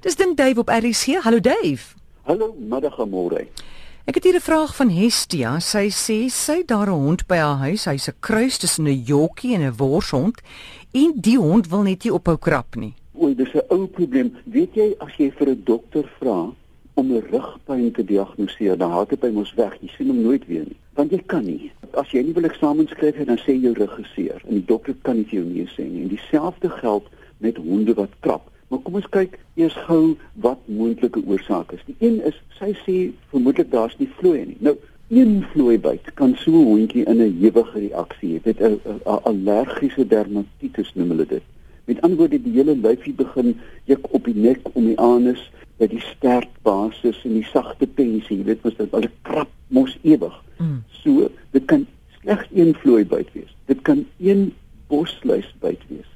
Dis Dink Dave op RC. Hallo Dave. Hallo, middag en môre. Ek het hier 'n vraag van Hestia. Sy sê sy het daar 'n hond by haar huis. Hy's 'n kruis tussen 'n Yorkie en 'n worshond en die hond wil net nie ophou krap nie. O, dis 'n ou probleem. Weet jy as jy vir 'n dokter vra om 'n rugpyn te diagnoseer, dan haal dit by mos weg. Jy sien hom nooit weer nie. Want jy kan nie. As jy nie wil eksamen skryf nie, dan sê jou regisseur en die dokter kan nie vir jou nee sê nie. En dieselfde geld met honde wat krap. Maar kom ons kyk eers gou wat moontlike oorsake is. Die een is sy sê vermoedelik daar's nie vloei nie. Nou, een vloei byt kan so 'n hondjie in 'n ewige reaksie hê. Dit 'n allergiese dermatitis noem hulle dit. Met ander woorde die hele lyfie begin juk op die nek om die anus by die stertbasis en die sagte pensie, jy weet mos dit al krap mos ewig. Mm. So, dit kan slegs een vloei byt wees. Dit kan een bosluis byt wees.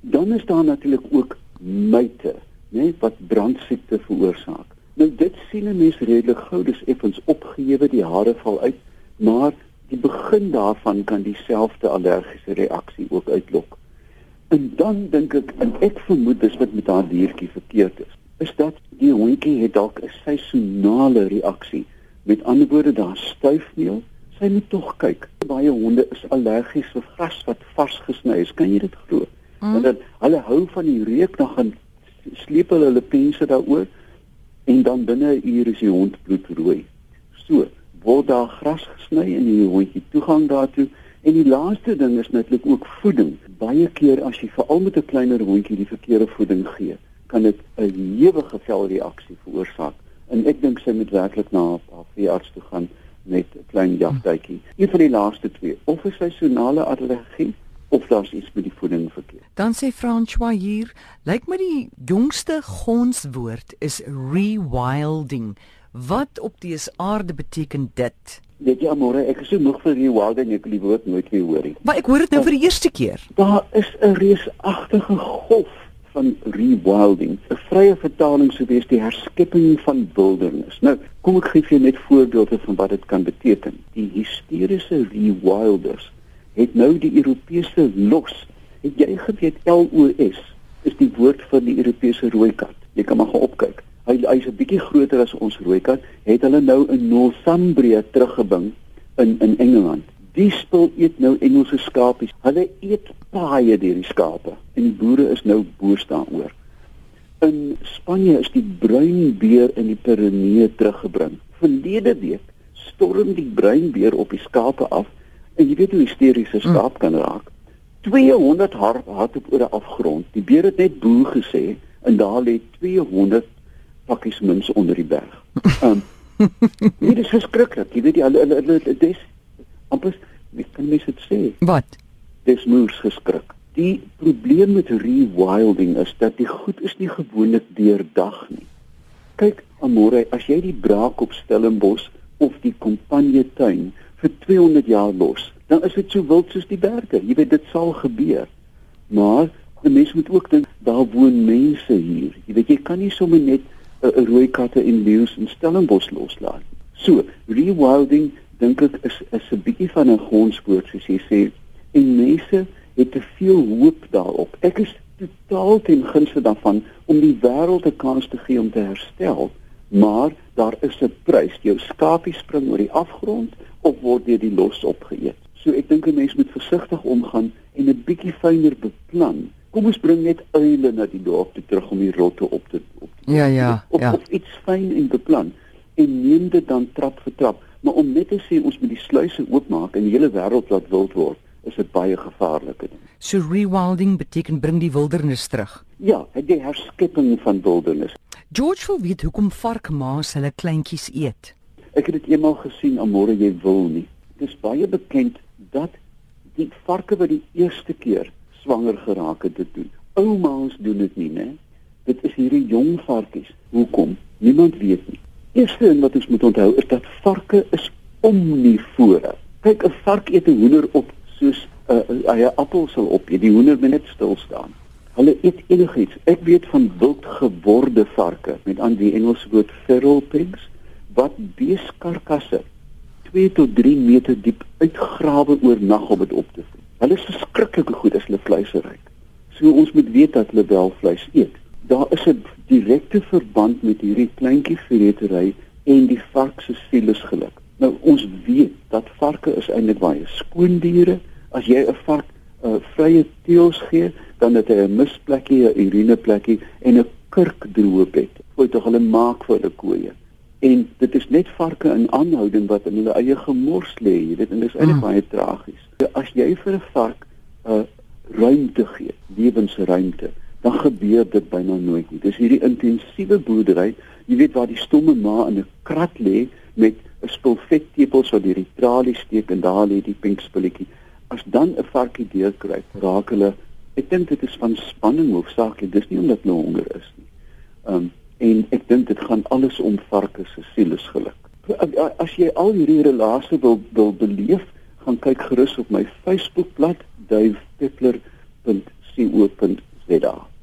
Dan is daar natuurlik ook myte, né, wat brandsiekte veroorsaak. Nou dit sien 'n mens redelik gou, dis effens opgehewe, die hare val uit, maar die begin daarvan kan dieselfde allergiese reaksie ook uitlok. En dan dink ek en ek vermoed dis wat met haar diertjie verkeerd is, is dat die hondjie het dalk 'n seisonale reaksie. Met ander woorde, daar stuifmeel, sy moet tog kyk. Baie honde is allergies vir gras wat vars gesny is. Kan jy dit glo? Mm. Want dan hulle hou van die reuk dan gaan sleep hulle hulle pense daaroor en dan binne 'n uur is die hond bloedrooi. So, word daar gras gesny en die hondjie toegang daartoe en die laaste ding is netlik ook voeding. Baie keer as jy veral met 'n kleiner hondjie die verkeerde voeding gee, kan dit 'n ewige velreaksie veroorsaak. En ek dink sy moet werklik na haar veearts toe gaan met 'n klein jagtuitjie. Een van die laaste twee, of 'n seisonale allergie of daar's iets met die voeding verkeerd. Dan sê François hier, lyk my die jongste gonswoord is rewilding. Wat op die aarde beteken dit? Weet jy môre, ek is so moeg vir rewilding, ek wil die woord nooit weer hoor nie. Maar ek hoor dit nou vir die eerste keer. Daar is 'n reusagtige golf van rewilding. 'n Vrye vertaling sou wees die herskepping van wildernis. Nou, kom ek gee vir jou net voorbeelde van wat dit kan beteken. Die hysteriese rewilders het nou die Europese los. Het jy geweet LOS is die woord vir die Europese rooi kat. Jy kan maar gaan opkyk. Hy hy's 'n bietjie groter as ons rooi kat. Het hulle nou in Northumbria teruggebring in in Engeland. Die spul eet nou Engelse skapies. Hulle eet paaie deur die skape en die boere is nou boos daaroor. In Spanje is die bruin beer in die Pyreneeë teruggebring. Verlede week storm die bruin beer op die skape af En jy weet hoe hysteriese hmm. skaap kan raak. 200 hart hardop oor 'n afgrond. Die beer het net boe gesê en daar lê 200 pakkies mins onder die berg. Ehm um, dit is verskriklik. Jy weet jy hulle hulle hulle dis amper wie kan mens dit sê? Wat? Dis moers geskrik. Die probleem met rewilding is dat die goed is nie gewoonlik deurdag nie. Kyk, Amore, as jy die braak op Stellenbos of die Kompanje tuin vir 200 jaar los, dan is dit so wild soos die berge. Jy weet dit sal gebeur. Maar 'n mens moet ook dink daar woon mense hier. Jy weet jy kan nie sommer net 'n rooi katte en leeu's in Stellenbosch loslaat. So, rewilding dink ek is is 'n bietjie van 'n gonswoord soos jy sê. En mense het te veel hoop daarop. Ek is totaal teen gunste daarvan om die wêreld 'n kans te gee om te herstel. Maar daar is 'n prys. Jou skapie spring oor die afgrond of word deur die los opgeëet. So ek dink 'n mens moet versigtig omgaan en 'n bietjie fyner beplan. Kom ons bring net uile na die dorp toe terug om die rotte op te op te Ja ja, of, ja. Of iets fyn en beplan en neem dit dan trap vir trap. Maar om net te sê ons moet die sluise oopmaak en die hele wêreld laat wild word, is dit baie gevaarlike ding. So rewilding beteken bring die wildernis terug. Ja, die herskepping van wildernis. George wil weet hoekom varkmaas hulle kleintjies eet. Ek het dit eendag gesien, amore jy wil nie. Dit is baie bekend dat die varke wat die eerste keer swanger geraak het dit doen. Ouma's doen dit nie, né? Dit is hierdie jong varkies. Hoekom? Niemand weet nie. Eerste ding wat ons moet onthou is dat varke is omnivore. Kyk, 'n vark eet 'n hoender op soos 'n uh, 'n appel sal op. Die hoender moet net stil staan. Hulle eet enigiets. Ek weet van wildgeworde varke, met aan die Engelse woord feral pigs wat beeskarkasse 2 tot 3 meter diep uitgrawe oornag om dit op te vreet. Hulle is verskriklike goed as hulle vleis ryk. So ons moet weet dat hulle wel vleis eet. daar is 'n direkte verband met hierdie kleintjie vretery en die vark se sielesgeluk. Nou ons weet dat varke is eintlik baie skoon diere. As jy 'n vark 'n uh, vrye teels gee, dan het hy 'n misplekkie, 'n urineplekkie en 'n kurkdroë bed. Hoe tog hulle maak vir hulle koeie. En dit is net varke in aanhouding wat in hulle eie gemors lê, jy weet, en dit is eintlik hmm. baie tragies. As jy vir 'n vark 'n uh, ruimte gee, lewensruimte, dan gebeur dit byna nooit nie. Dis hierdie intensiewe boerdery, jy weet waar die stomme ma in 'n krat lê met 'n spul vettepels wat deur die tralie steek en daar lê die pinkspulletjie. As dan 'n varkie deurkruip, raak hulle ek dink dit is van spanning hoofsaaklik, dis nie omdat hulle honger is nie. Um en ek dink dit gaan alles om varke se sielesgeluk. As jy al hierdie relasie wil wil beleef, gaan kyk gerus op my Facebookblad duifpeppler.co.za.